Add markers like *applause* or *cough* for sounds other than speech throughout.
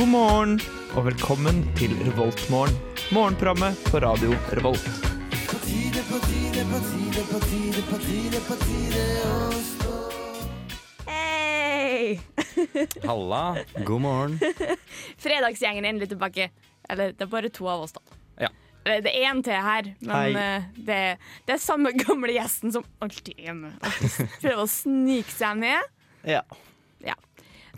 God morgen og velkommen til Revoltmorgen. Morgenprogrammet på radio Revolt. Hei! *laughs* Halla. God morgen. *laughs* Fredagsgjengen er endelig tilbake. Eller det er bare to av oss, da. Ja. Eller det er én til her, men eh, det, det er samme gamle gjesten som alltid er med. *laughs* Prøver å snike seg ned. Ja.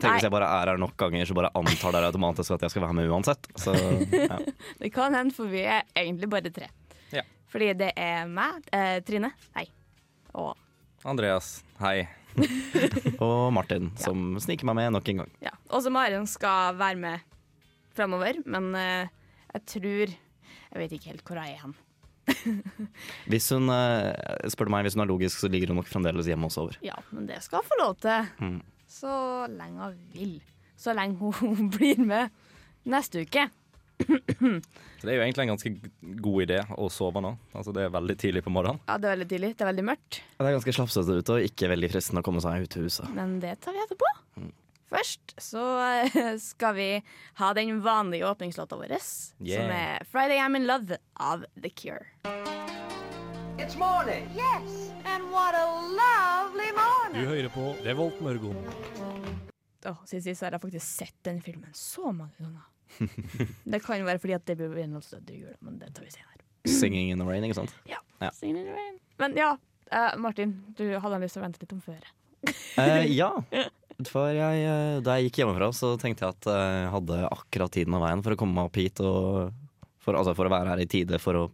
Tenk hvis jeg bare er her nok ganger, så bare antar dere automatisk at jeg skal være med uansett. Så ja. *laughs* Det kan hende, for vi er egentlig bare tre. Ja. Fordi det er meg, eh, Trine, hei, og Andreas, hei. *laughs* Og Martin, som sniker meg med nok en gang. ja. Også Maren skal være med fremover, men eh, jeg tror Jeg vet ikke helt hvor jeg er hen. *laughs* Hvis hun eh, spør meg, hvis hun er logisk, så ligger hun nok fremdeles hjemme og sover. Ja, men det skal hun få lov til. Mm. Så lenge hun vil. Så lenge *laughs* hun blir med neste uke. Så det er jo egentlig en ganske god idé å sove nå. Altså Det er veldig tidlig på morgenen. Ja, det er veldig tidlig. Det er veldig mørkt. Det er ganske slafsete ute og ikke veldig fristende å komme seg ut til huset. Men det tar vi etterpå. Mm. Først så eh, *laughs* skal vi ha den vanlige åpningslåta vår, som er 'Friday I'm in Love' av The Cure. It's morning. Yes, and what a lovely morning. Du hører på Revolt Mørgon. Åh, siden sist har jeg faktisk sett den filmen så mange ganger. *laughs* det kan jo være fordi at det blir en død i jula, men det tar vi senere. 'Singing in the Rain', ikke sant? Ja. Ja. Singing in the rain. Men ja, uh, Martin, du hadde lyst til å vente litt om føret. *laughs* uh, ja. For jeg, eh, da jeg gikk hjemmefra, så tenkte jeg at eh, jeg hadde akkurat tiden og veien for å komme meg opp hit. Og for, altså for å være her i tide for å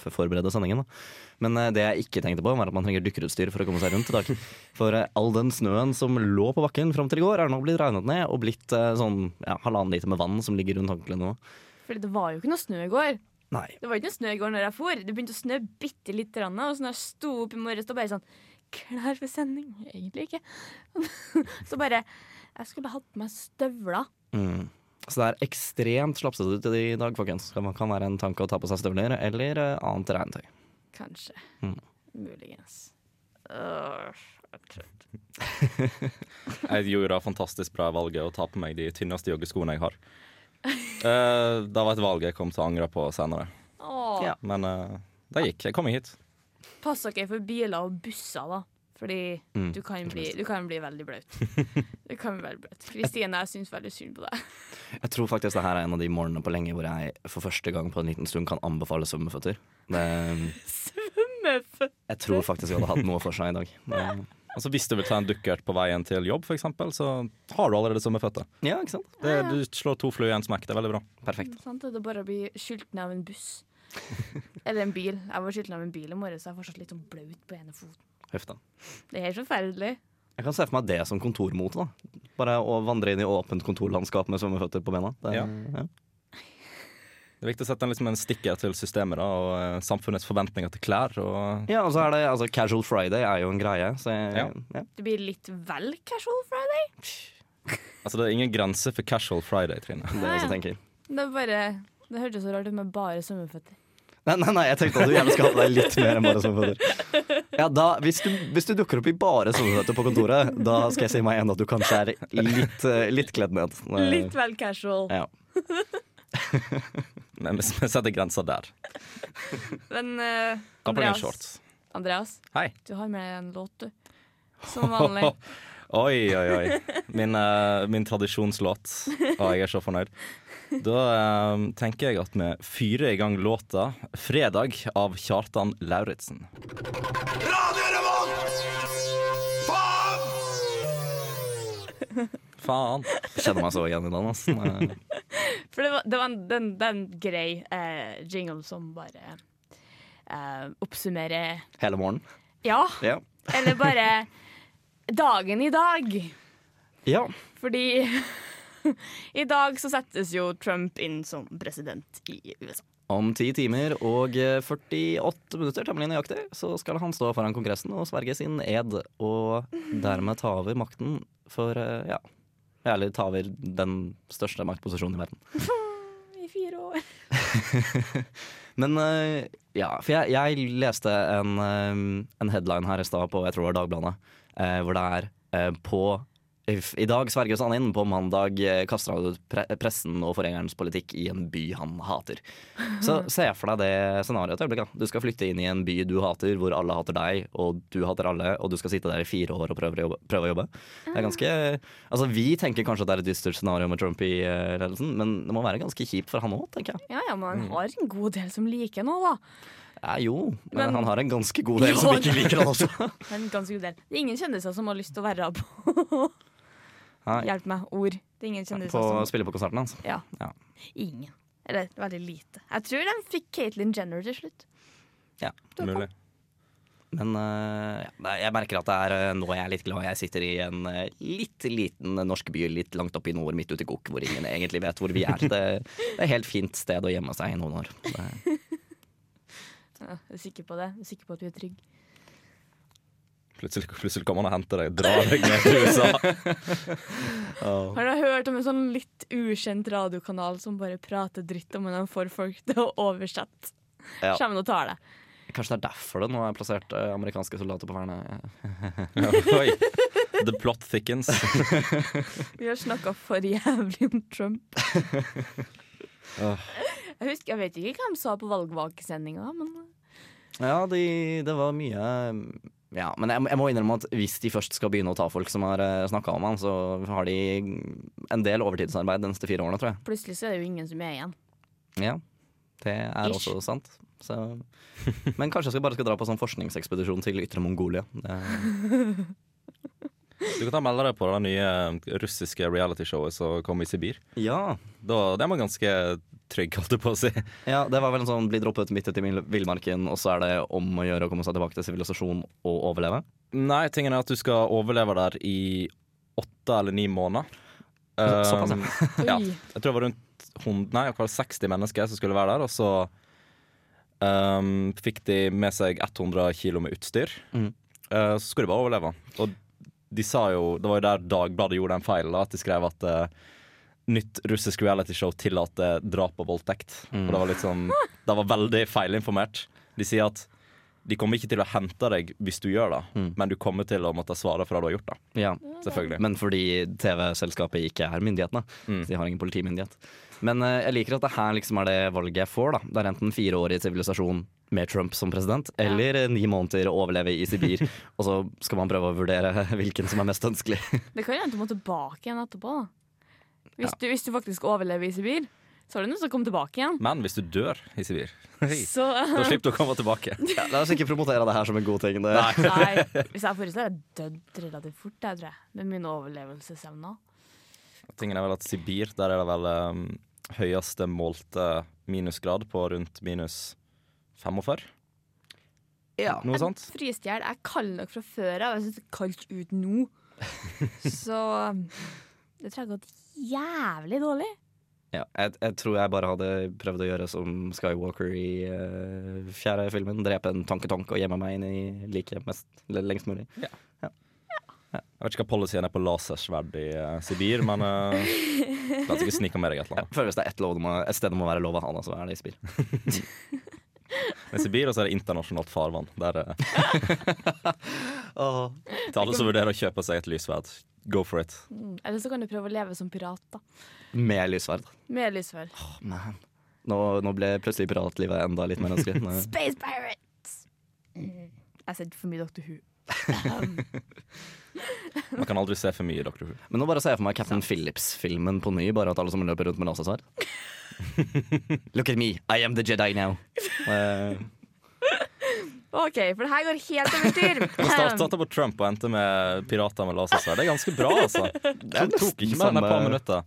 forberede sendingen. Da. Men eh, det jeg ikke tenkte på, var at man trenger dykkerutstyr for å komme seg rundt i dag. *laughs* For eh, all den snøen som lå på bakken fram til i går, er nå blitt regnet ned og blitt eh, sånn ja, halvannen liter med vann som ligger rundt håndkleet nå. Fordi det var jo ikke noe snø i går. Nei. Det var ikke noe snø i går når jeg for. Det begynte å snø bitte litt. Og så når jeg sto opp i morges, og bare sånn Klar for sending? Egentlig ikke. *laughs* så bare Jeg skulle hatt på meg støvler. Mm. Så det er ekstremt slapsete ute i dag, folkens. Det kan være en tanke å ta på seg støvler eller annet regntøy. Kanskje. Mm. Muligens. Jeg trøtt. *laughs* Jeg gjorde det fantastisk bra valget å ta på meg de tynneste joggeskoene jeg har. Uh, det var et valg jeg kom til å angre på senere. Oh. Ja. Men uh, det gikk. Jeg kom meg hit. Pass dere for biler og busser, da. Fordi Mm, du, kan bli, *laughs* du kan bli veldig blaut. Du kan bli veldig blaut. Kristine, jeg syns veldig synd på deg. Jeg tror faktisk det her er en av de morgenene på lenge hvor jeg for første gang på en liten stund kan anbefale svømmeføtter. Det, *laughs* Svømmeføtter. jeg tror faktisk jeg hadde hatt noe for seg i dag. *laughs* Det, Altså Hvis du vil ta en dukkert på veien til jobb, eksempel, så har du allerede sommerføtter. ja, ikke sant? Det, du slår to fluer i en smekk. Det er veldig bra. Perfekt. Sant, det er bare å bli skylt ned av en buss. Eller en bil. Jeg var skylt ned av en bil i morges, så jeg er fortsatt litt sånn blaut på ene foten. Huff da. Det er helt forferdelig. Jeg kan se for meg det som kontormote. da Bare å vandre inn i åpent kontorlandskap med svømmeføtter på bena. Det, Ja. ja. Det er viktig å sette en, liksom, en stikker til systemet da, og uh, samfunnets forventninger til klær. Og Ja, og så er det altså, Casual Friday er jo en greie. Så jeg, Ja. ja. Det blir litt vel casual Friday. *laughs* altså, det er ingen grense for casual friday, Trine. Det er det jeg tenker. Det er bare Det hørtes så rart ut med bare svømmeføtter. Nei, nei, nei, jeg tenkte at du gjerne skal ha på deg litt mer enn bare svømmeføtter. Ja, da, hvis, du, hvis du dukker opp i bare svømmeføtter på kontoret, da skal jeg si meg igjen at du kanskje er litt, eh, litt kledd ned. Eh, Litt vel casual. Ja. *laughs* Men vi setter grensa der. Men en Andreas. Andreas, Hei. du har med en låt, du. Som vanlig. *laughs* Oi, oi, oi. Min, uh, min tradisjonslåt. Og jeg er så fornøyd. Da eh, tenker jeg at vi fyrer i gang låta 'Fredag' av Kjartan Lauritzen. Faen! *laughs* Kjenner meg så igjen i den. Eh, *laughs* For det var, det var en, den, er en- det er en grei eh, jingle som bare eh, oppsummerer Hele morgenen. Ja, Ja. eller bare *laughs* dagen i dag. ja. Fordi *laughs* i dag så settes jo Trump inn som president i USA. Om ti timer og eh, 48 minutter temmelig nøyaktig, så skal han stå foran Kongressen og sverge sin ed, og dermed ta over makten for eh, ja. Eller ta over den største maktposisjonen i verden. *laughs* I fire år. *laughs* Men eh, ja, for jeg, jeg leste en, eh, en headline her i stad på jeg tror det var Dagbladet, eh, hvor det er eh, på I dag sverges han inn, på mandag eh, kaster han ut pre pressen og forgjengerens politikk i en by han hater. Så *laughs* se for deg det scenarioet et øyeblikk. Du skal flytte inn i en by du hater, hvor alle hater deg, og du hater alle, og du skal sitte der i fire år og prøve å jobbe. Prøve å jobbe. Det er ganske Altså, vi tenker kanskje at det er et dystert scenario med Trump i eh, ledelsen, men det må være ganske kjipt for han òg, tenker jeg. Ja, ja, men han har en god del som liker nå, da. Ja, jo, men, Men- han har en ganske god del *laughs* som ikke liker han *laughs* også. En ganske god del. Det er ingen kjendiser som har lyst til å være på Hjelp meg, ord. Det er ingen kjendiser på, som spille på konserten hans. Ja. Ja. Ingen. Eller veldig lite. Jeg tror de fikk Caitlyn Jenner til slutt. Ja, Mulig. Men uh, ja, jeg merker at det er eh, nå jeg er litt glad jeg sitter i en uh, litt liten norsk by litt langt oppe i nord, midt ute i Gokk, hvor ingen egentlig vet hvor vi er. Det, det er et helt fint sted å gjemme seg i noen år. Det, *laughs* Ja, er sikker på det. Jeg er sikker på at vi er trygge. Plutselig, plutselig kommer han og henter deg og drar deg ned til USA. *laughs* Har du hørt om en sånn litt ukjent radiokanal som bare prater dritt om hvordan de får folk til å oversette? Ja. Kommer og tar det. kanskje det er derfor det nå er plassert eh, amerikanske soldater på vernet. *laughs* Oi. *laughs* The plot thickens. Vi har snakka for jævlig om Trump. Jeg husker, jeg vet ikke hva de sa på valgvakesendinga, men Ja, de, det var mye ja, Men jeg, jeg må innrømme at hvis de først skal begynne å ta folk som har snakka om han, så har de en del overtidsarbeid de neste fire årene, tror jeg. plutselig så er det jo ingen som er igjen. Ja, det er Ish. også sant. Så. *laughs* Men kanskje jeg skal bare skal dra på sånn forskningsekspedisjon til Ytre Mongolia. Det, Du kan ta melde deg på det nye russiske realityshowet som kom i Sibir. ja. Da, det var ganske trygg, holdt jeg på å si. ja, det var vel en sånn bli droppet midt ute i vill- villmarken, og så er det om å gjøre å komme seg tilbake til sivilisasjon og overleve. Nei, tingen er at du skal overleve der i åtte eller ni måneder. *laughs* Såpass. Um, Ja. *laughs* Jeg tror det var rundt 100, nei, akkurat 60 mennesker som skulle være der, og så um, fikk de med seg 100 kilo med utstyr. Mm. Uh, så skulle de bare overleve. Og de sa jo, det var jo der Dagbladet gjorde en feil, at de skrev at uh, nytt russisk realityshow tillater drap og voldtekt. Mm. Og det var litt sånn Det var veldig feilinformert. De sier at de kommer ikke til å hente deg hvis du gjør det, Mm. men du kommer til å måtte svare for det du har gjort da Ja. Selvfølgelig. Men fordi TV-selskapet ikke er myndighetene. Mm. Så de har ingen politimyndighet. Men uh, jeg liker at det her liksom er det valget jeg får. da Det er enten fire år i sivilisasjon med Trump som president, eller ja. ni måneder å overleve i Sibir. *laughs* og så skal man prøve å vurdere *laughs* hvilken som er mest ønskelig. Det kan jo hende du må tilbake igjen etterpå. da hvis, du, hvis du faktisk overlever i Sibir, så er du noen som kommer tilbake igjen. Men hvis du dør i Sibir, *laughs* Så da slipper du å komme tilbake. *laughs* Ja, la oss ikke promotere det her som en god ting. Det. Nei, *laughs* hvis jeg i så jeg dødd relativt fort, jeg, tror jeg. Med mine overlevelsesevner. Tingen er vel at Sibir, der er det vel um, høyeste målte minusgrad på rundt minus 45. Ja. Noe sånt. Frystjel er kald nok fra før av. Jeg syns det er kaldt ut nå. Så det tror jeg har gått jævlig dårlig. Ja, jeg, jeg tror jeg bare hadde prøvd å gjøre som Skywalker i uh, fjerde filmen. Drepe en tanketonk og gjemme meg inn i liket lengst mulig. Jeg vet ikke hva policyen er på lasersverd i uh, Sibir, men *laughs* uh, oss ikke snike med deg et eller Jeg annet. føler hvis det er et, lov må, et sted det må være lov å ha det, så er det i Sibir. *laughs* Det i Sibir, så er det internasjonalt farvann. Der, uh, *laughs* til alle som vurderer å kjøpe seg et lysverd, go for it. Mm. Eller så kan du prøve å leve som pirat, da. Med lysverd. Med lysverd. Man. Nå, nå ble plutselig piratlivet enda litt mer ønskelig. *laughs* Space Pirates! Mm. Jeg har sett for mye Dr. Who. *laughs* Man kan aldri se for mye Dr. Who. Men nå bare ser jeg for meg Captain Phillips-filmen på ny, bare at alle som løper rundt med lasersverd. Look at me, I am the Jedi now. Eh, *laughs* OK, for det her går helt over styr. *laughs* Start- Starta på Trump og endte med pirater med lasersverd. Det er ganske bra, altså. *laughs* Det tok ikke mer enn et par minutter.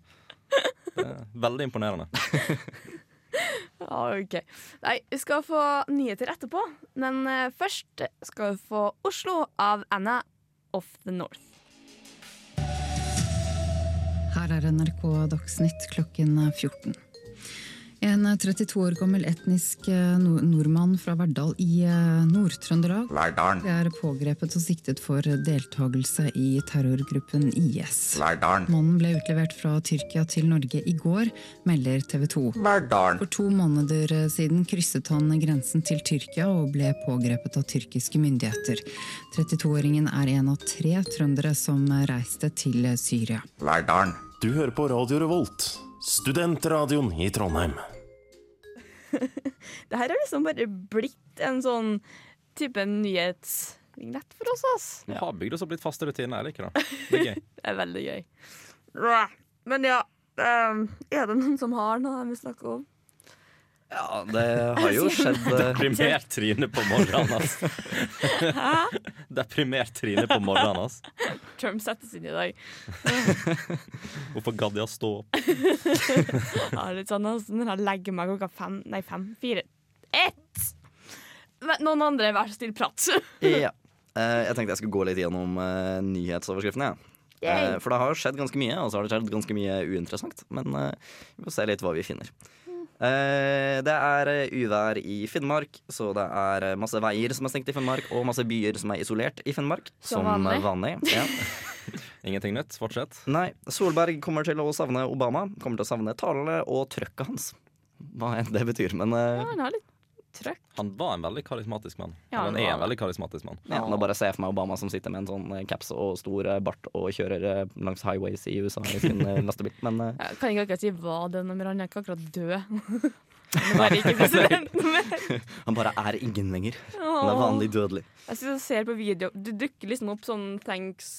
Er Veldig imponerende. OK. Nei, vi skal få nyheter etterpå, men eh, først skal vi få Oslo av Anna of the North. Her er NRK Dagsnytt klokken 14. En 32 år gammel etnisk eh, nordmann fra Verdal i eh, Nord-Trøndelag Verdalen. er pågrepet og siktet for deltakelse i terrorgruppen IS. Verdalen. Mannen ble utlevert fra Tyrkia til Norge i går, melder TV 2. Verdalen. For to måneder siden krysset han grensen til Tyrkia og ble pågrepet av tyrkiske myndigheter. 32-åringen er en av tre trøndere som reiste til Syria. Verdalen. Du hører på Radio Revolt, studentradioen i Trondheim. *laughs* Det her har liksom bare blitt en sånn type nyhetsvignett for oss, ass. Vi har bygd oss opp litt faste rutiner. Jeg liker det. Det er gøy. *laughs* Det er veldig gøy. Men ja, um, er det noen som har noe de vil snakke om? Ja, det har jo skjedd eh, Deprimert Trine på morgenen, ass. Deprimert Trine på morgenen, ass. Trump settes inn i dag. Hvorfor gadd jeg å stå opp? Ja, litt sånn altså, når jeg legger meg klokka fem, nei fem, fire, ett! Men Noen andre, vær så snill, prat. Ja. Eh, Jeg tenkte jeg skulle gå litt gjennom eh, nyhetsoverskriftene. Ja. Yay. Eh, For det har skjedd ganske mye, og så har det skjedd ganske mye uinteressant. Men vi får se litt hva vi finner. Eh, Det er eh, uvær i Finnmark, så det er eh, masse veier som er stengt i Finnmark, og masse byer som er isolert i Finnmark. Som vanlig. vanlig. Ja. *laughs* Ingenting nytt? Fortsett. Nei, Solberg kommer til å savne Obama. Kommer til å savne talene og trøkket hans. Hva enn det betyr. Men Ja, han har litt trøkk. Han var en veldig karismatisk mann. Ja, han han er var en veldig karismatisk mann. ja, nå bare ser jeg for meg Obama som sitter med en sånn eh, caps og stor eh, bart og kjører eh, langs highways i USA i sin *laughs* lastebil. Men Jeg kan ikke akkurat si hva det er, men han er ikke akkurat død. *laughs* Han er ikke president. *laughs* mer. han bare er ingen lenger. Han er vanlig dødelig. Jeg ser på video. Du dukker liksom opp sånn thanks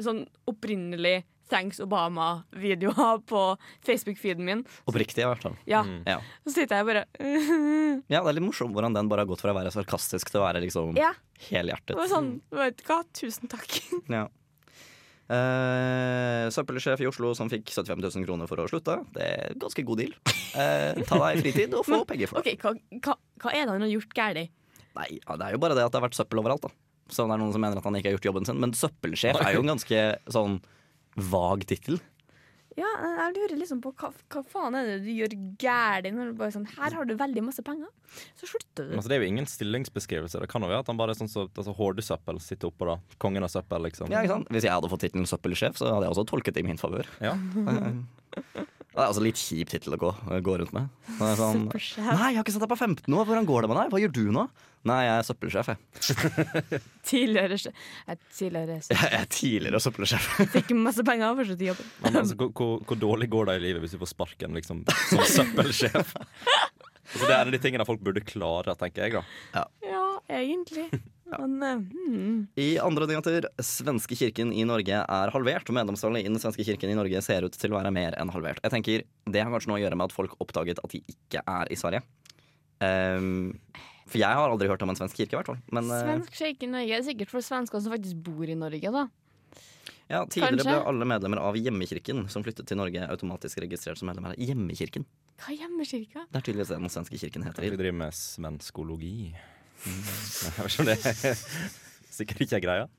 Sånn opprinnelig Thanks Obama-videoer *laughs* på Facebook-feeden min. Oppriktig, i hvert fall. Ja, Mm. Ja. Så sitter jeg bare *laughs* ja, det er litt morsomt hvordan den bare har gått fra å være sarkastisk til å være liksom Ja. helhjertet. Det var sånn, vet du hva, tusen takk. *laughs* Ja. Uh, søppelsjef i Oslo som fikk 75 000 kroner for å slutte. Det er ganske god deal. Uh, ta deg fritid og få penger for det. Ok, hva, hva, hva er det han har gjort galt? Nei, ja, Det er jo bare det at det har vært søppel overalt. da Så det er noen som mener at han ikke har gjort jobben sin. Men søppelsjef er jo en ganske sånn vag tittel. Ja, jeg lurer liksom på hva, hva faen er det du gjør galt når du bare sånn Her har du veldig masse penger, så slutter du. Men altså, det er jo ingen stillingsbeskrivelse. Det kan jo være at han bare er sånn som så, altså, Hordesøppel sitter oppå, da. Kongen av søppel, liksom. Ja, ikke sant? Hvis jeg hadde fått tittelen søppelsjef, så hadde jeg også tolket det i min favør. Ja. *laughs* *laughs* Det er altså litt kjip tittel å gå, gå rundt med. Er sånn. Nei, jeg har ikke sett deg på 15 år. Hvordan går det med deg? Hva gjør du nå? Nei, jeg er søppelsjef, jeg. *laughs* Tidligere sjef. Jeg er tidligere søppelsjef. Jeg er tidligere søppelsjef. *laughs* fikk masse penger for å jobben. Men altså, hvor, hvor, hvor dårlig går det i livet hvis du får sparken liksom, som *laughs* søppelsjef? Altså, det er en av de tingene folk burde klare, tenker jeg. da Ja, egentlig. *laughs* Men eh, hmm. I andre nyheter, svenske kirken i Norge er halvert. og Medlemstallet i den svenske kirken i Norge ser ut til å være mer enn halvert. Jeg tenker, Det har kanskje noe å gjøre med at folk oppdaget at de ikke er i Sverige. Um, for jeg har aldri hørt om en svensk kirke, i hvert fall. Men eh, Svensk kirke i Norge er sikkert for svensker som faktisk bor i Norge, da. Ja, tidligere kanskje? ble alle medlemmer av Hjemmekirken som flyttet til Norge, automatisk registrert som medlemmer av Hjemmekirken. Hva er hjemmekirka? Det er tydeligvis det den svenske kirken heter. Vi driver med svenskologi. Mm. Jeg vet ikke om det er sikkert ikke er greia.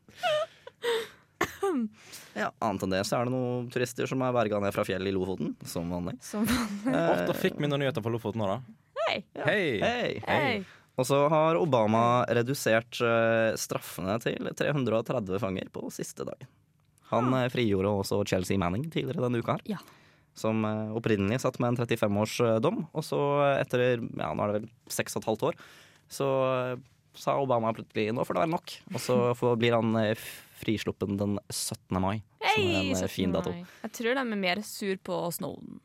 Ja, Annet enn det så er det noen turister som er berga ned fra fjell i Lofoten, som vanlig. Som Å, da fikk vi noen nyheter fra Lofoten nå, da. Hei! Hei! Hei! Hei! Og så har Obama redusert eh, straffene til 330 fanger på siste dagen. Han ja. frigjorde også Chelsea Manning tidligere denne uka, her Ja. som eh, opprinnelig satt med en 35 års eh, dom. Og så etter ja, nå er det vel seks og et halvt år, så eh, sa Obama plutselig nå får det være nok. Og så *laughs* blir han eh, frisluppen den 17. mai, som er en eh, 17. fin dato. mai. Jeg tror de er mer sur på Snowden.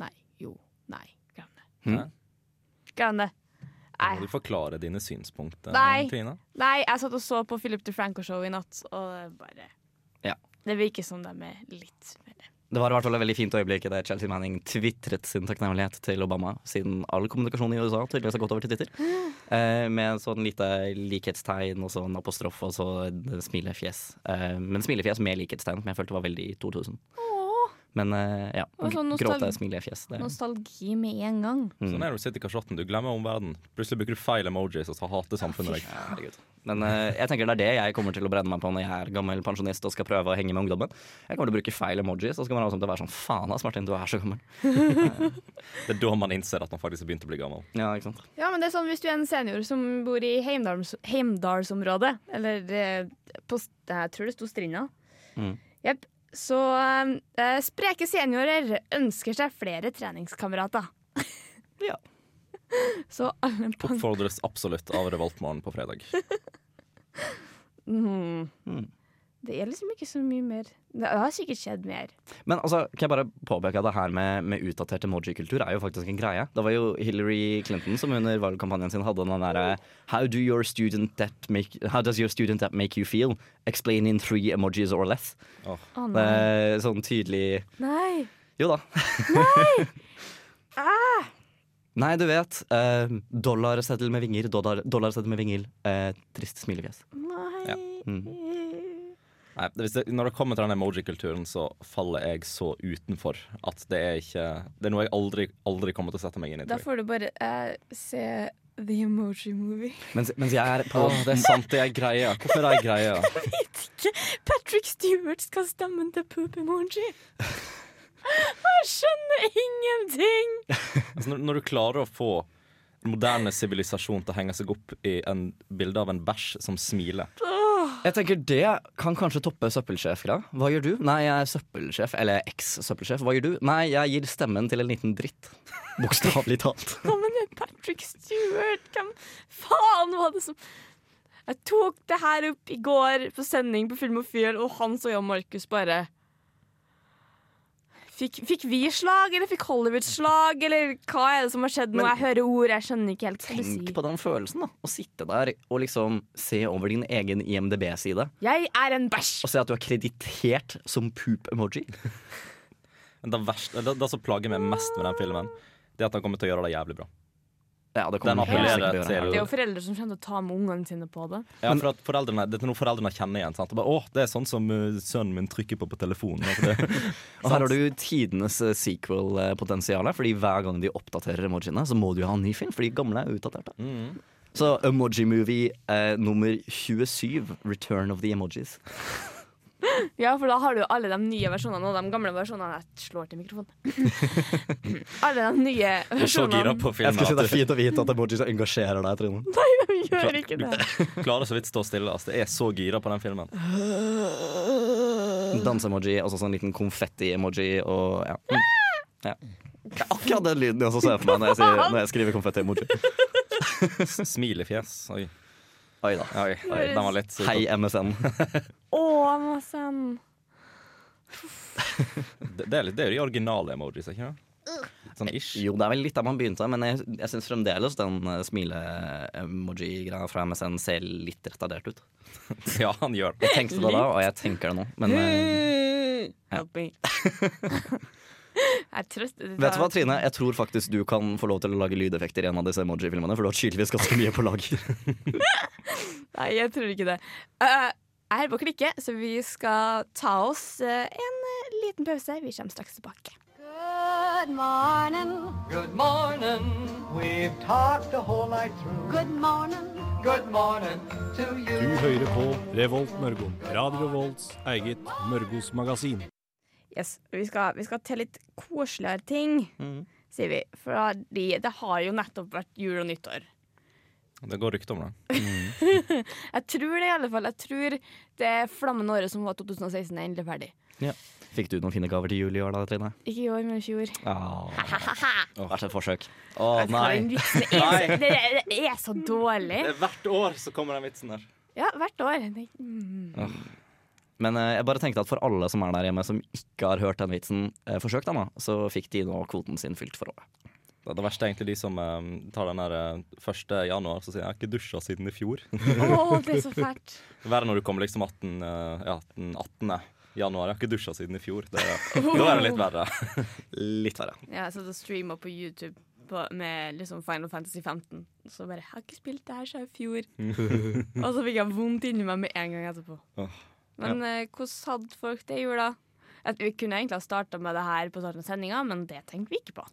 Nei. Jo. Nei. Glem det. Hmm? Glem det. Må du forklare dine synspunkter, Nei. Trine? Nei, jeg satt og så på Philip DeFranco-show i natt, og bare Ja. Det virker som de er litt mer Det var i hvert fall et veldig fint øyeblikk da Chelsea Manning tvitret sin takknemlighet til Obama, siden all kommunikasjon i USA tydeligvis har gått over til Twitter. *gasps* Eh, med sånn lite likhetstegn og sånn apostrof og så smilefjes. Eh, men smilefjes med likhetstegn, som jeg følte var veldig 2000. Åh, Men eh, ja. Sånn Gråte, smilefjes. Det. Nostalgi med en gang. Mm. Sånn er det å sitte i kasjotten. Du glemmer omverdenen. Plutselig bruker du feil emojis, og så hater samfunnet deg. Herregud. Men uh, jeg tenker det er det jeg kommer til å brenne meg på når jeg er gammel pensjonist og skal prøve å henge med ungdommen. Jeg kommer til å bruke feil emojis, og så kommer alle til å være sånn Faen ass, Martin, du er så gammel. *laughs* Det er da man innser at man faktisk har begynt å bli gammel. Ja, ikke sant. Ja, men det er sånn hvis du er en senior som bor i Heimdals, Heimdalsområdet, eller eh, på, jeg tror det sto Strinda, Mm. Så eh, spreke seniorer ønsker seg flere treningskamerater. Ja. *laughs* Så alle på Oppfordres absolutt av Revoltmorgen på fredag. mm. Mm. Det er liksom ikke så mye mer. Det har sikkert skjedd mer. Men altså, kan jeg bare påpeke at det her med, med utdatert emoji-kultur er jo faktisk en greie. Det var jo Hillary Clinton som under valgkampanjen sin hadde den derre How do your student that make How does your student that make you feel? Explain in three emojis or less. Oh. Oh, sånn tydelig Nei. Jo da. nei! *laughs* Ah! Nei, du vet. Eh, dollarseddel med vinger, dollar, dollarseddel med vinger. eh, trist smilefjes. Nei. Ja. Mm. Nei, det, hvis det, når det kommer til den emoji-kulturen, så faller jeg så utenfor at det er ikke Det er noe jeg aldri, aldri kommer til å sette meg inn i. Da får du bare eh, se The Emoji Movie. Mens, mens jeg er på oh, det er sant, det er greia. Hvorfor er det greia? *laughs* Patrick Stewart skal stemme til Poop Emoji. *laughs* Jeg skjønner ingenting! Altså, når, når du klarer å få moderne sivilisasjon til å henge seg opp i en bilde av en bæsj som smiler Jeg tenker Det kan kanskje toppe søppelsjefgreia. Hva gjør du? Nei, jeg er søppelsjef. Eller eks-søppelsjef. Hva gjør du? Nei, jeg gir stemmen til en liten dritt. Bokstavelig talt. *laughs* Ja, men Patrick Stewart. Hvem faen var det som Jeg tok det her opp i går på sending på Filmofil, og Fjell og Jan Markus bare Fikk, fikk vi slag, eller fikk Hollywood slag, eller hva er det som har skjedd nå? Jeg hører ord, jeg skjønner ikke helt hva du Tenk på den følelsen, da. Å sitte der og liksom se over din egen IMDb-side. Jeg er en bæsj! Og se at du er kreditert som poop-emoji. Det, det, det som plager meg mest med den filmen, Det er at han kommer til å gjøre det jævlig bra. Ja, det Den kommer helt sikkert appellerer til å til. Det er jo foreldre som kommer til å ta med ungene sine på det. Ja, for at foreldrene, Det er noe foreldrene kjenner igjen. Sant? Og Bare, Å, det er sånn som uh, sønnen min trykker på på telefonen. Altså, det, *laughs* Og her har du tidenes eh, sequel-potensial. Fordi hver gang de oppdaterer emojiene, så må du jo ha en ny film. For de gamle er utdaterte. mm. Så Emoji Movie eh, nummer 27, Return of the Emojis. *laughs* Ja, for da har du jo alle de nye versjonene og de gamle versjonene. Jeg slår til mikrofonen. *laughs* alle de nye Du er så gira versjonene. på Jeg skal si Det er fint å vite at emojis engasjerer deg, Trine. *laughs* Vi gjør ikke det. du klarer så vidt stå stille. Altså. Jeg er så gira på den filmen. Danse-emoji, og sånn liten konfetti-emoji og ja. Mm. ja. Det er akkurat den lyden jeg også ser for meg når jeg, sier, når jeg skriver konfetti-emoji. Smilefjes. Oi. Oi da. Oi, oi, den var litt Hei, MSN. Å, MSN. *laughs* Det, det, er litt, det er jo de originale emojis, ikke sant? Sånn ish. Jo, det er vel litt der man begynte, men jeg, jeg syns fremdeles den uh, smile-emoji-greia fra MSN ser litt retardert ut. *laughs* Ja, han gjør det. Jeg tenkte det da, og jeg tenker det nå. Men eh, *laughs* Help trøst. Det trøster vet du hva, Trine? Jeg tror faktisk du kan få lov til å lage lydeffekter i en av disse emoji-filmene, for du har tydeligvis ganske mye på lager. *laughs* Nei, jeg tror ikke det. Uh, jeg er på på klikke, så vi skal ta oss uh, en eh, liten pause. Vi kommer straks tilbake. Good morning. Good morning. We've talked the whole night through. Good morning. Good morning to you. Du hører på Revolt Mørgo. Radio Volts eget Mørgos magasin. Yes, vi skal, vi skal til litt koseligere ting, Mm. sier vi. For det har jo nettopp vært jul og nyttår. Det går rykter om det. *laughs* Jeg tror det, i alle fall. Jeg tror det flammende året som var 2016, er endelig ferdig. Fikk du noen fine gaver til jul i år da, Trine? Ikke i år, men i fjor. Hvert *laughs* et forsøk. Å den nei. vitsen *laughs* er, det, er- det er så dårlig. er hvert år så kommer den vitsen der. Ja, hvert år. Det, mm. Men eh, jeg bare tenkte at for alle som er der hjemme som ikke har hørt den vitsen, eh, forsøk den da, så fikk de nå kvoten sin fylt for året. Det, det verste er egentlig de som eh, tar den der eh, 1. januar og sier 'jeg har ikke dusja siden i fjor'. oh, det er så fælt. *laughs* Verre når du kommer liksom 18, eh, ja, den 18. januar. 'Jeg har ikke dusja siden i fjor'. Det, *laughs* da er det litt verre. *laughs* Litt verre. Ja, jeg satt og streama på YouTube på, med liksom Final Fantasy 15. Så bare 'Jeg har ikke spilt det her siden i fjor'. og så fikk jeg vondt inni meg med en gang etterpå. Åh, Men ja. hvordan hadde folk det i jula? Vi kunne egentlig ha starta med det her på starten av sendinga, men det tenkte vi ikke på.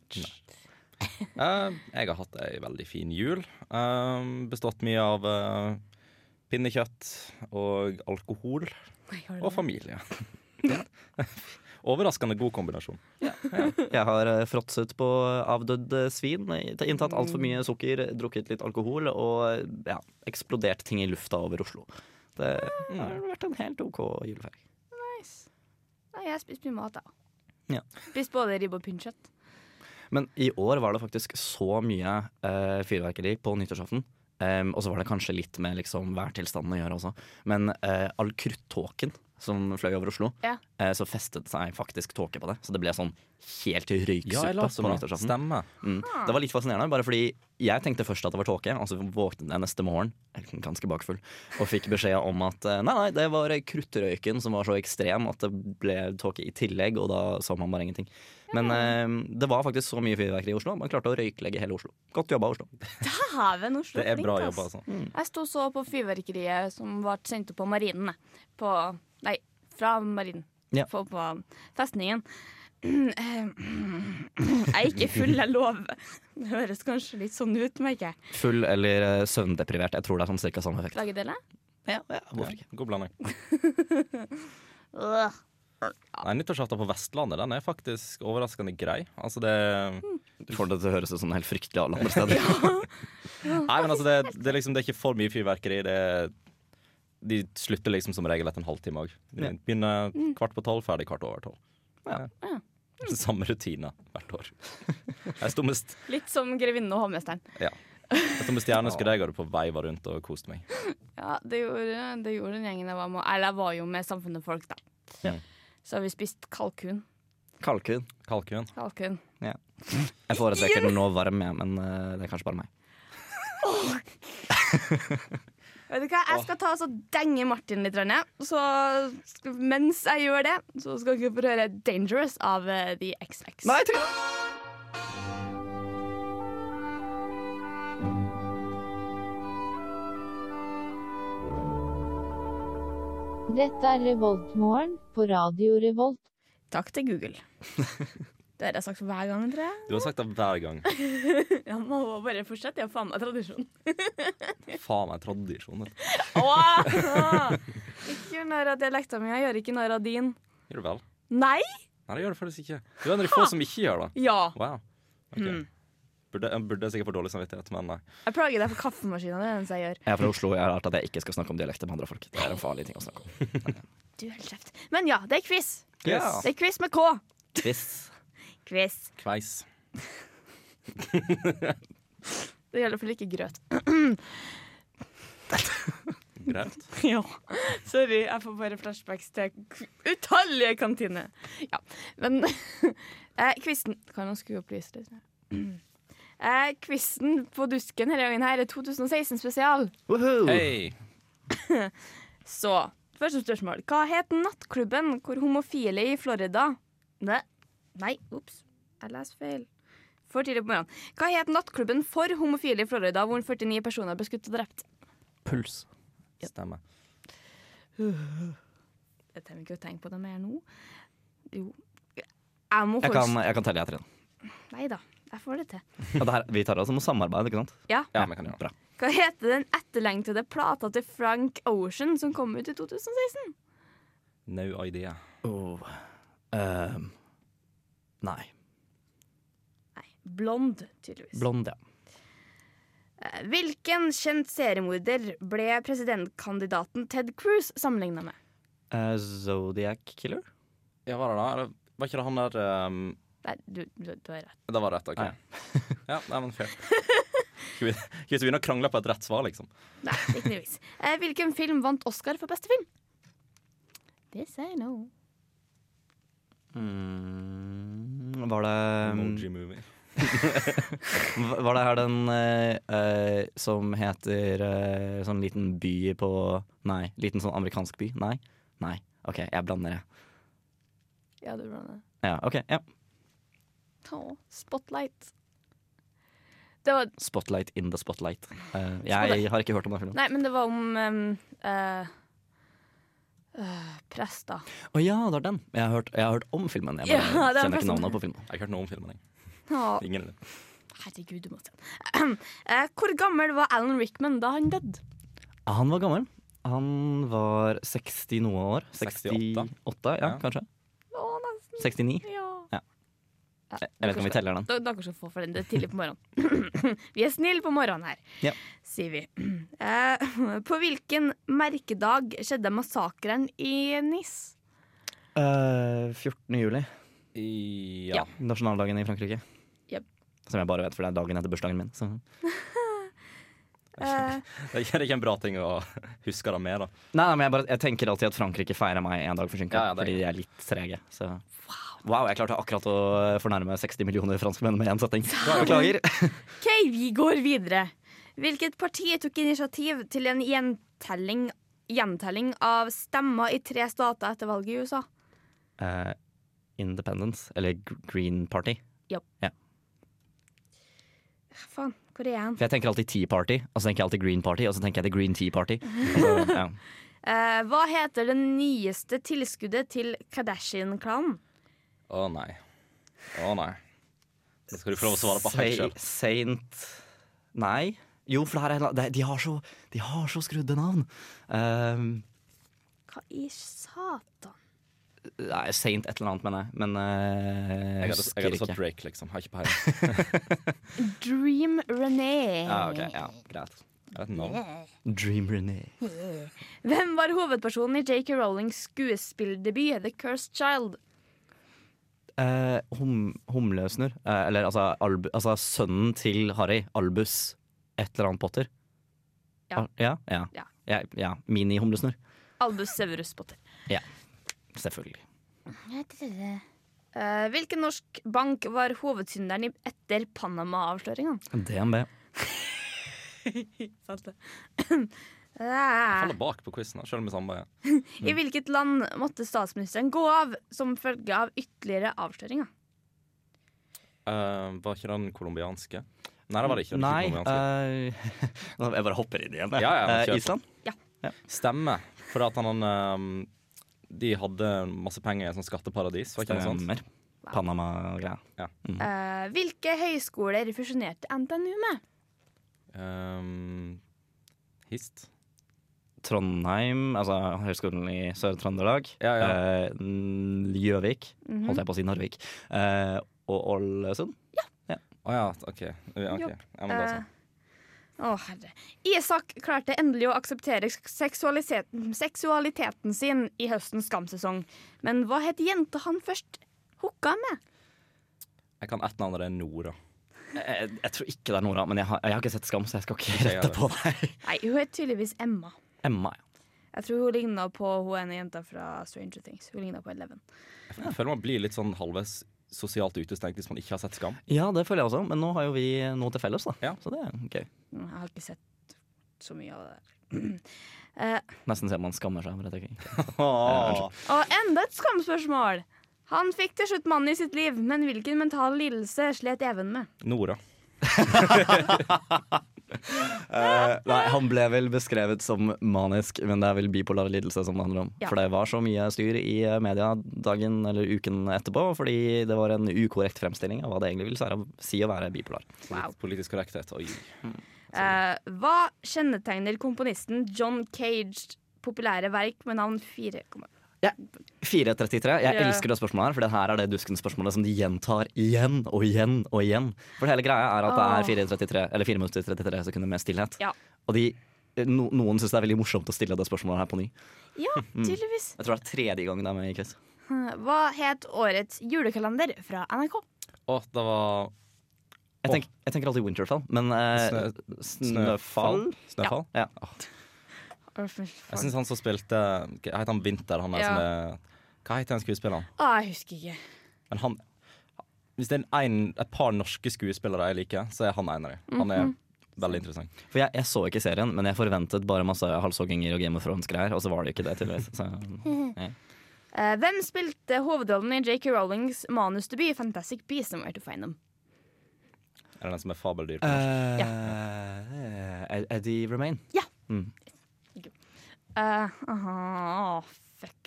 uh, jeg har hatt ei veldig fin jul. Uh, bestått mye av uh, pinnekjøtt og alkohol og familie. Ja. *laughs* Overraskende god kombinasjon. Jeg har eh, fråtset på avdødd eh, svin, inntatt altfor mye sukker, drukket litt alkohol og eh, ja, eksplodert ting i lufta over Oslo. Det har vært en helt OK julefeiring. Nice. Nei, jeg har spist mye mat, da. Ja. Spist både ribbe og pinnekjøtt. Men i år var det faktisk så mye eh, fyrverkeri på nyttårsaften. Um, og så var det kanskje litt med liksom, værtilstanden å gjøre også. Men eh, all kruttåken som fløy over Oslo, Ja. eh, så festet seg faktisk tåke på det. Så det ble sånn helt røyksuppe Ja, på nyttårsaften. Mm. Det var litt fascinerende, bare fordi jeg tenkte først at det var tåke, og så våknet jeg neste morgen ganske bakfull og fikk beskjed om at eh, nei, nei, det var kruttrøyken som var så ekstrem at det ble tåke i tillegg, og da så man bare ingenting. Men eh, det var faktisk så mye fyrverkeri i Oslo. Man klarte å røyklegge hele Oslo. Godt jobba, Oslo. Dæven, Oslo. Det er flink, bra jobba, altså. Jeg sto så på fyrverkeriet som ble sendt opp på Marinen. På Nei, fra Marinen. Ja. På, på festningen. *clears throat* Jeg er ikke full, jeg lover. Det høres kanskje litt sånn ut, merker jeg. Full eller søvndeprimert. søvndeprivert. Jeg tror det er sånn cirka samme effekt. Begge deler? Ja, ja, hvorfor ikke? God blanding. *laughs* Nei, Nyttårsaften på Vestlandet den er faktisk overraskende grei. Altså det Du får det til å høres ut som helt fryktelig alle andre steder. *laughs* Nei, men altså det, det, liksom, det er ikke for mye fyrverkeri. Det er, de slutter liksom som regel etter en halvtime òg. Begynner kvart på tolv, ferdig kvart over tolv. Ja. Ja. Samme rutine hvert år. *laughs* Jeg sto med, st- Litt som grevinnen og hovmesteren. jeg sto med stjerneskudd *laughs* jeg hadde på veiva rundt og koste meg. Ja, det gjorde, det gjorde den gjengen jeg var med. Eller jeg var jo med Samfunnet Folk, da. Ja. Så har vi spist kalkun. Kalkun. Kalkun. Kalkun. Jeg foretrekker *laughs* den nå varm, jeg, men eh, det er kanskje bare meg. Vet du hva, Jeg skal ta og denge Martin litt. Rønne. Så mens jeg gjør det, så skal dere få høre 'Dangerous' av eh, The XX. Nei, tre. Dette er Revoltmorgen på Radio Revolt. Takk til Google. *laughs* Det har jeg sagt hver gang, tror jeg. Du har sagt det hver gang. *laughs* Ja, må bare fortsette. Jeg har faen meg tradisjon. *laughs* Faen meg tradisjon. vet du. Åh! *laughs* Ikke gjør narr av dialekta mi. Jeg gjør ikke narr av din. Gjør du vel? Nei? Nei, det gjør det faktisk ikke. Du er en av de få som ikke gjør det. Ja. Wow. Ok. Mm. Burde, jeg burde sikkert få dårlig samvittighet, men nei. Jeg plager deg for kaffemaskina. Det er det jeg gjør. Jeg er fra Oslo, jeg har lært at jeg ikke skal snakke om dialekter med andre folk. Det er en farlig ting å snakke om. Du holder kjeft. Men ja, det er quiz. Yes. Det er quiz med K. Quiz. Quiz. Kveis. Det gjelder for ikke grøt. grøt? *laughs* Ja. Sorry, jeg får bare flashbacks til utallige kantiner. Ja, men *laughs* eh, Kvisten Kan han skru opp lyset litt? *clears throat* Eh, quizen på dusken denne gangen her er 2016 spesial. Hey. Hei! *laughs* Så, første spørsmål. Hva het nattklubben hvor homofile i Florida Nei, nei ops. Jeg leser feil. For tidlig på morgenen. Hva het nattklubben for homofile i Florida hvor 49 personer ble skutt og drept? Puls. Stemmer. Jeg trenger ikke å tenke på det mer nå. Jo. Jeg må Jeg kan, jeg kan telle, jeg, igjen. Nei da, jeg får det til. Ja, det her, vi tar det altså å samarbeid, ikke sant? Ja. Ja, kan gjøre det. Hva heter den etterlengtede plata til Frank Ocean som kom ut i 2016? No idea. Oh. Ehm, nei. Nei, Blond, tydeligvis. Blond, ja. Eh, Hvilken kjent seriemorder ble presidentkandidaten Ted Cruz sammenligna med? Uh, Zodiac Killer? Ja, var det da? Eller Var ikke det han der um, Nei, du, du, du har rett. Det var rett, OK. Nei. *laughs* ja, nei, men fair. Skal vi, skal vi begynne å krangle på et rett svar, liksom? Nei, ikke nødvendigvis. Uh, Hvilken film vant Oscar for beste film? This I know. Mm, var det Emoji movie. *laughs* Var det her den eh, eh, som heter eh, sånn liten by på Nei, liten sånn amerikansk by? Nei? Nei. OK, jeg blander, jeg. Ja, du blander. Ja, OK. ja Oh, Spotlight. Det var Spotlight in the spotlight. Eh, Spotlight. jeg har ikke hørt om den filmen. Nei, men det var om um, eh, Øh, prester. Å ja, det er den. Jeg har hørt, jeg har hørt om filmen. Jeg bare ja, er kjenner ikke navnet på filmen. Jeg har ikke hørt noe om filmen. Jeg. Oh. Ingen. herregud, du må se den. *clears throat* Eh, Hvor gammel var Alan Rickman da han døde? Han var gammel. Han var 60 noe år. 68. 68, ja, Ja. kanskje. Å, nesten. 69. Ja. Ja. Jeg vet ikke om vi teller den. Dere skal få for den. Det er tidlig på morgenen. *clears throat* vi er snille på morgenen her, Ja. sier vi. Uh, *clears throat* på hvilken merkedag skjedde massakren i NIS? Uh, 14. juli. I, ja. Nasjonaldagen i Frankrike. Yep. Som jeg bare vet, for det er dagen etter bursdagen min. Så. *laughs* Eh, *laughs* Det er ikke en bra ting å huske det med, da. Nei, nei, men jeg, bare, jeg tenker alltid at Frankrike feirer meg en dag forsinka. Ja, ja, fordi de er litt trege. Så. Wow, jeg klarte akkurat å fornærme 60 millioner franskmenn med én setning. Beklager. *laughs* OK, vi går videre. Hvilket parti tok initiativ til en gjentelling, gjentelling av stemmer i tre stater etter valget i USA? Uh, Independence, eller Green Party. Ja Faen, hvor er jeg? For jeg tenker alltid Tea Party, og så tenker jeg alltid Green Party, og så tenker jeg The Green Tea Party. *laughs* Altså, ja. uh, hva heter det nyeste tilskuddet til Kardashian-klanen? Å nei. Å nei. Det skal du prøve å svare på helt sjøl. Saint Nei. Jo, for det her er, de, har så, de har så skrudde navn. Um, Hva i satan? nei, Saint et eller annet, mener jeg. Men uh, Jeg hadde, jeg hadde sagt Drake, liksom. Har ikke peiling. *laughs* Dream René. Ja, ok, ja, greit. Dream René. Hvem var hovedpersonen i J.K. Rowlings skuespilldebut The Cursed Child? Eh, hum, humlesnurr. Eh, eller altså, Albu, altså sønnen til Harry. Albus et eller annet Potter. Ja. Al- ja, ja. Ja. ja, ja. Mini-humlesnurr. Albus Severus Potter. Selvfølgelig. Eh, hvilken norsk bank var hovedsynderen etter Panama-avsløringene? DNB. *laughs* Sant det. Jeg faller bak på quizen, selv om vi samarbeider. *laughs* I hvilket land måtte statsministeren gå av som følge av ytterligere avsløringer? Uh, var ikke den colombianske? Nei, det var det ikke. Det var Nei eh, *laughs* Jeg bare hopper inn igjen. Ja, ja, på. Island? Stemmer. For at han ehm, De hadde masse penger i et sånt skatteparadis. Var ikke noe sånt? Stemmer. Panama-greia. Eh, hvilke høyskoler fusjonerte NTNU med? Um, hist. Trondheim, altså Høgskolen i Sør-Trøndelag. Ja, ja. eh, Gjøvik, Mhm. holdt jeg på å si Narvik. Eh, og Ålesund. Å ja, Oh, Ja, ok. okay. ja, men da så. Å, oh, herre. Isak klarte endelig å akseptere seksualiteten, seksualiteten sin i høstens Skam-sesong. Men hva het jenta han først hooka med? Jeg kan ett navn, og det er Nora. Jeg, jeg tror ikke det er Nora, men jeg har, jeg har ikke sett Skam, så jeg skal ikke Ikke rette på deg. Nei, hun het tydeligvis Emma. Emma, ja. Jeg tror hun ligna på hun ene jenta fra Stranger Things. Hun ligna på Eleven. Jeg føler man blir litt sånn halvveis sosialt utestengt hvis man ikke har sett Skam. Ja, det føler jeg også, men nå har jo vi noe til felles, da. Ja. Så det er gøy. Mm, Jeg har ikke sett så mye av det. *clears throat* Eh, Nesten ser man skammer seg over dette. Åh. *laughs* og enda et skamspørsmål! Han fikk til slutt mannen i sitt liv, men hvilken mental lidelse slet Even med? Nora. *laughs* *laughs* *laughs* Eh, nei, han ble vel beskrevet som manisk, men det er vel bipolar lidelse som det handler om. Ja. For det var så mye styr i eh, media dagen eller uken etterpå, fordi det var en ukorrekt fremstilling av hva det egentlig vil si- si å være bipolar. Wow. Politisk korrekthet. Oi. Eh, hva kjennetegner komponisten John Cage populære verk med navn 4, 433. Jeg yeah. elsker det spørsmålet her, for det her er det dusken-spørsmålet som de gjentar igjen og igjen og igjen. For hele greia er at det er 433, eller 4 minutter 33 sekunder med stillhet. Ja. Og de, no, noen syns det er veldig morsomt å stille det spørsmålet her på ny. Ja, *laughs* tydeligvis. Jeg tror det er tredje gang det er med i quiz. Hva het årets julekalender fra NRK? Å, det var Jeg, tenk, jeg tenker alltid Winterfell, men eh, Snø- Snøfall? Snøfall? Ja. Fy Jeg syns han som spilte Hva heter han Vinter? Han er Ja. som er Hva heter han skuespilleren? Ah, jeg husker ikke. Men han Hvis det er en, et par norske skuespillere jeg liker, så er han en av dem. Han er Mhm. veldig interessant. For jeg, jeg så ikke serien, men jeg forventet bare masse halshogginger og Game of Thrones-greier, og så var det ikke det, tydeligvis. Så, *laughs* Eh, hvem spilte hovedrollen i J.K. Rowlings manusdebut Fantastic Beasts and Where to Find Them? Er det den som er fabeldyr? Uh, ja. uh, Eddie Remain. Ja. Mm. Eh, aha, fuck.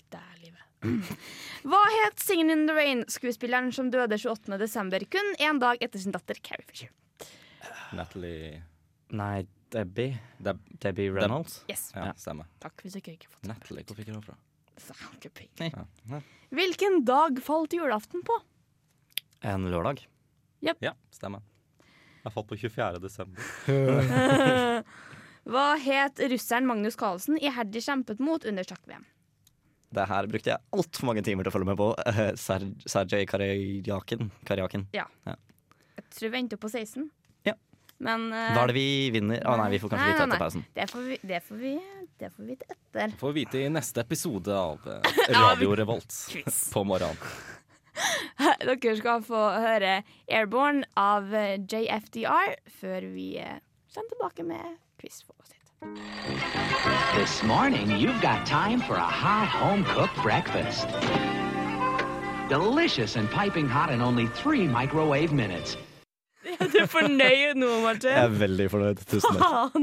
*clears throat* Hva het Singing in the Rain-skuespilleren som døde 28. desember, kun én dag etter sin datter Carrie Fisher? Natalie Nei, Debbie. Deb Debbie Reynolds. Yes, Ja, stemmer. takk hvis dere ikke fått Natalie, hvor fikk jeg det fra? Så ikke peiling. Ja. Hvilken dag falt julaften på? En lørdag. ja, stemmer. Jeg falt på 24. desember. *laughs* *laughs* Hva het russeren Magnus Carlsen iherdig kjempet mot under sjakk-VM? Det her brukte jeg altfor mange timer til å følge med på. Eh, Ser Sergej Karjakin. Karjakin. Jeg tror vi endte på 16. Ja. Men uh, Hva er det vi vinner? Å nei, vi får kanskje Nei, vite etter pausen. det får vi, det får vi, det får vi vite etter. Får vi vite i neste episode av eh, *laughs* Radio Revolt på morgenen. *laughs* Dere skal få høre Airborne av JFDR før vi kommer tilbake med quiz. for oss. This morning, you've got time for a hot home cooked breakfast. Delicious and piping hot in only three microwave minutes. *laughs* Er du fornøyd nå, Martin? Jeg er veldig fornøyd. Tusen takk.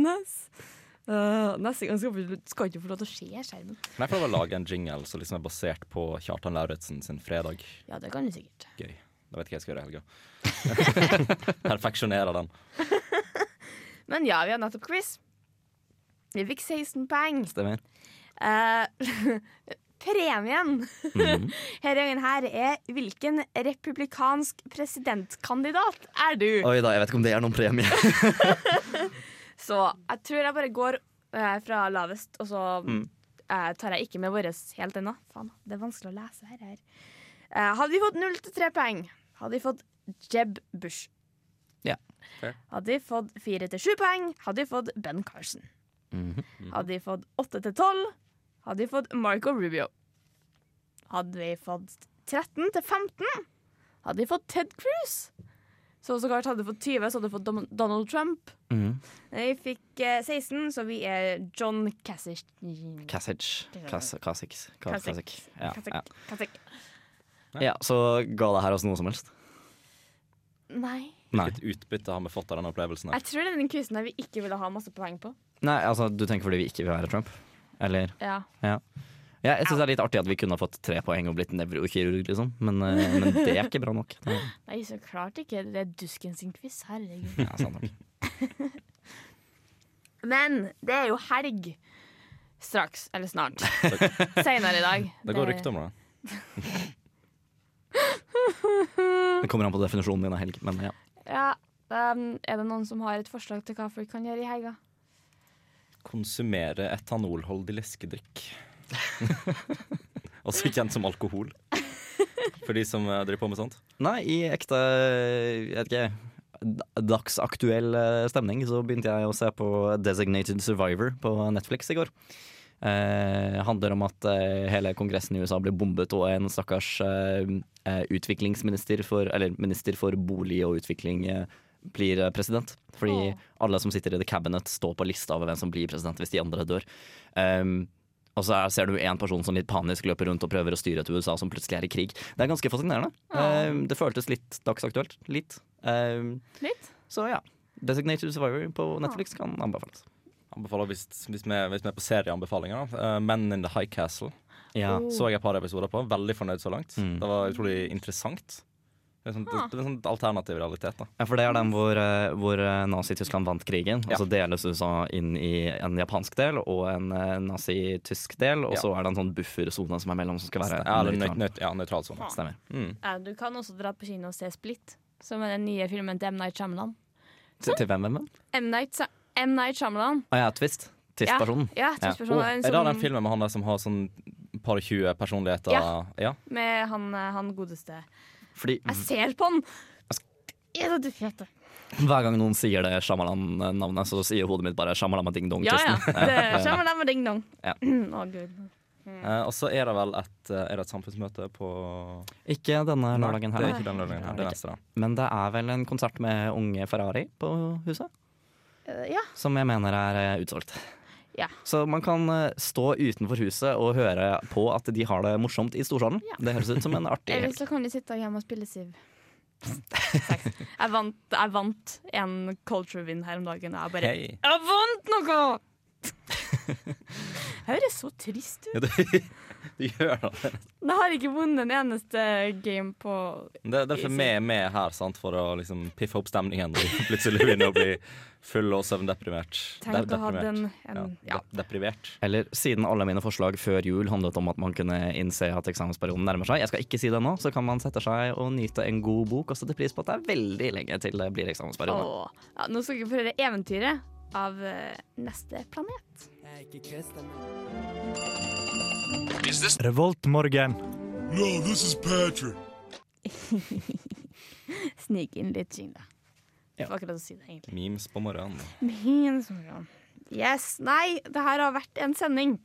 Uh, neste gang skal vi skal ikke få lov til å se skjermen. Kan jeg få lov å lage en jingle som liksom er basert på Kjartan Lauritzen sin fredag? Ja, det kan du sikkert. Gøy. Da vet ikke jeg hva jeg skal gjøre i helga. *laughs* Perfeksjonere den. Men ja, vi har nettopp quiz. Vi fikk 16 poeng. Stemmer. Uh, *laughs* premien Mhm. *laughs* her gangen her er hvilken republikansk presidentkandidat er du? Oi da, jeg vet ikke om det er noen premie. *laughs* Så jeg tror jeg bare går uh, fra lavest, og så Mm. uh, tar jeg ikke med våres helt ennå. Faen, det er vanskelig å lese her. her. Hadde vi fått null til tre poeng, hadde vi fått Jeb Bush. Hadde vi fått fire til sju poeng, hadde vi fått Ben Carson. Mhm. Hadde vi fått åtte til tolv, hadde vi fått Marco Rubio. Hadde vi fått 13 til 15, hadde vi fått Ted Cruz. Så så klart hadde vi fått 20, så hadde vi fått Donald Trump. Mm. Vi fikk eh, 16, så vi er John. Cassic. Ja, Kasich. ja. Kasich. ja, så ga det her oss noe som helst? Nei. Hvilket utbytte har vi fått av denne opplevelsen? her? Jeg tror det er den quizen vi ikke ville ha masse poeng på. Nei, altså du tenker fordi vi ikke vil være Trump? Eller? Ja. Ja. ja jeg syns det er litt artig at vi kunne ha fått tre poeng og blitt nevrokirurg, liksom. Men, eh, *laughs* men det er ikke bra nok. Det er- Nei, så klart ikke. Det er Dusken sin quiz. Herregud. Ja, sant nok. *laughs* Men det er jo helg straks. Eller snart. *laughs* Senere i dag. Det går rykter om det. Det kommer an på definisjonen din av helg, men ja. Ja, um, Er det noen som har et forslag til hva folk kan gjøre i helga? Konsumere etanolholdig leskedrikk. *laughs* Også kjent som alkohol. For de som eh, driver på med sånt. Nei, i ekte jeg vet ikke, dagsaktuell eh, stemning så begynte jeg å se på Designated Survivor på Netflix i går. Eh, handler om at eh, hele kongressen i USA blir bombet, og en stakkars eh, eh, utviklingsminister for Eller minister for bolig og utvikling eh, blir eh, president. Fordi oh. alle som sitter i the cabinet, står på lista over hvem som blir president hvis de andre dør. Um, og så er, ser du en person som litt panisk løper rundt og prøver å styre et USA som plutselig er i krig. Det er ganske fascinerende. Oh. Um, det føltes litt dagsaktuelt. Litt. Um, Litt? så ja. Designated Survivor på Netflix kan anbefales. Anbefaler hvis, hvis, vi, hvis vi er på serieanbefalinger. Eh, Men in the High Castle Ja. Oh. så jeg et par episoder på. Veldig fornøyd så langt. Mm. Det var utrolig interessant. Det er sånn, det, Ah. det er sånn alternativ realitet. da Ja, for det er den hvor, eh, hvor eh, Nazi-Tyskland vant krigen. Ja. Og så deles USA inn i en japansk del og en nazi-tysk del. Og Ja. så er det en sånn buffersone som er mellom, som skal være Ja, nøytral. nøy, ja, nøytral sone. Stemmer. Mm. Ja, du kan også dra på kino og se Split, som er den nye filmen til M. Night Shyamalan. Til, til hvem, hvem? M. Night, Sa- M. Night Shyamalan. Å ja, Twist. Twist-personen. Ja, Ja. Twist ja. oh, er det sånn- den filmen med han der som har sånn par og tjue personligheter? Ja. ja. Med han, eh, han godeste. Fordi Jeg ser på han! Er det hver gang noen sier det Shyamalan-navnet, så sier hodet mitt bare Shyamalama ding dong. Ja, *laughs* ja. Shyamalan med ding dong. Ja. *clears throat* Å, gud. Eh, og så er det vel et, eh, er det et samfunnsmøte på Ikke denne lørdagen lørdagen Det her. er ikke den lørdagen her. Det er neste, da. Men det er vel en konsert med unge Ferrari på huset, Ja. som jeg mener er eh, utsolgt. Ja. Så man kan eh, stå utenfor huset og høre på at de har det morsomt i storsalen. Ja. Det høres ut som en artig *laughs* Eller så kan de sitte hjemme og spille Siv. Jeg vant, jeg vant en culture win her om dagen, og jeg bare hey. Jeg vant noe! *laughs* høres så trist ut. *laughs* *laughs* Det gjør det. Jeg har ikke vunnet en eneste game på Det, det er derfor vi er med her sant, for å liksom piffe opp stemningen og *laughs* plutselig begynner å bli full og søvndeprimert. Tenk De- å ha den en, ja, ja. Deprivert. Eller siden alle mine forslag før jul handlet om at man kunne innse at eksamensperioden nærmer seg. Jeg skal ikke si det nå, så kan man sette seg og nyte en god bok og sette pris på at det er veldig lenge til det blir eksamensperiode. Ja, nå skal vi få høre eventyret av eh, neste planet. Revoltmorgen. No, this is Patrick. *laughs* Snik inn litt jingle. Ja. Får akkurat å si det, egentlig. Memes på morgenen. Memes på morgenen. Yes. Nei, det her har vært en sending.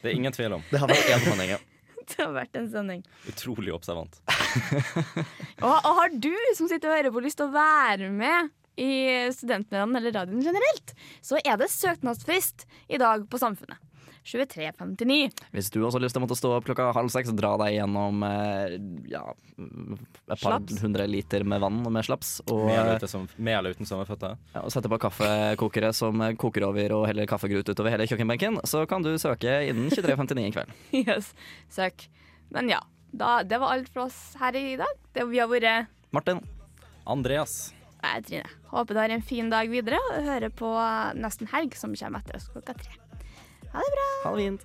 Det er ingen tvil om. Det har vært en *laughs* sending, *laughs* ja. Det har vært en sending. Utrolig observant. Og, og har du som sitter og hører på lyst til å være med i Studentmedlemmene eller radioen generelt, så er det søknadsfrist i dag på Samfunnet. 23.59. Hvis du også har lyst til å måtte stå opp klokka halv seks og dra deg gjennom eh, ja, et par Slaps. hundre liter med vann med slaps, og, Med eller, som, med eller uten sommerføtter. ja, og sette på kaffekokere som koker over og heller kaffegrut utover hele kjøkkenbenken, så kan du søke innen 23.59 i kveld. *laughs* Yes, søk. Men ja, da, det var alt for oss her i dag. Det, vi har vært Martin. Andreas. Jeg er Trine. Håper du har en fin dag videre og hører på Nesten helg, som kommer etter oss klokka tre. Ha det bra. Ha det fint.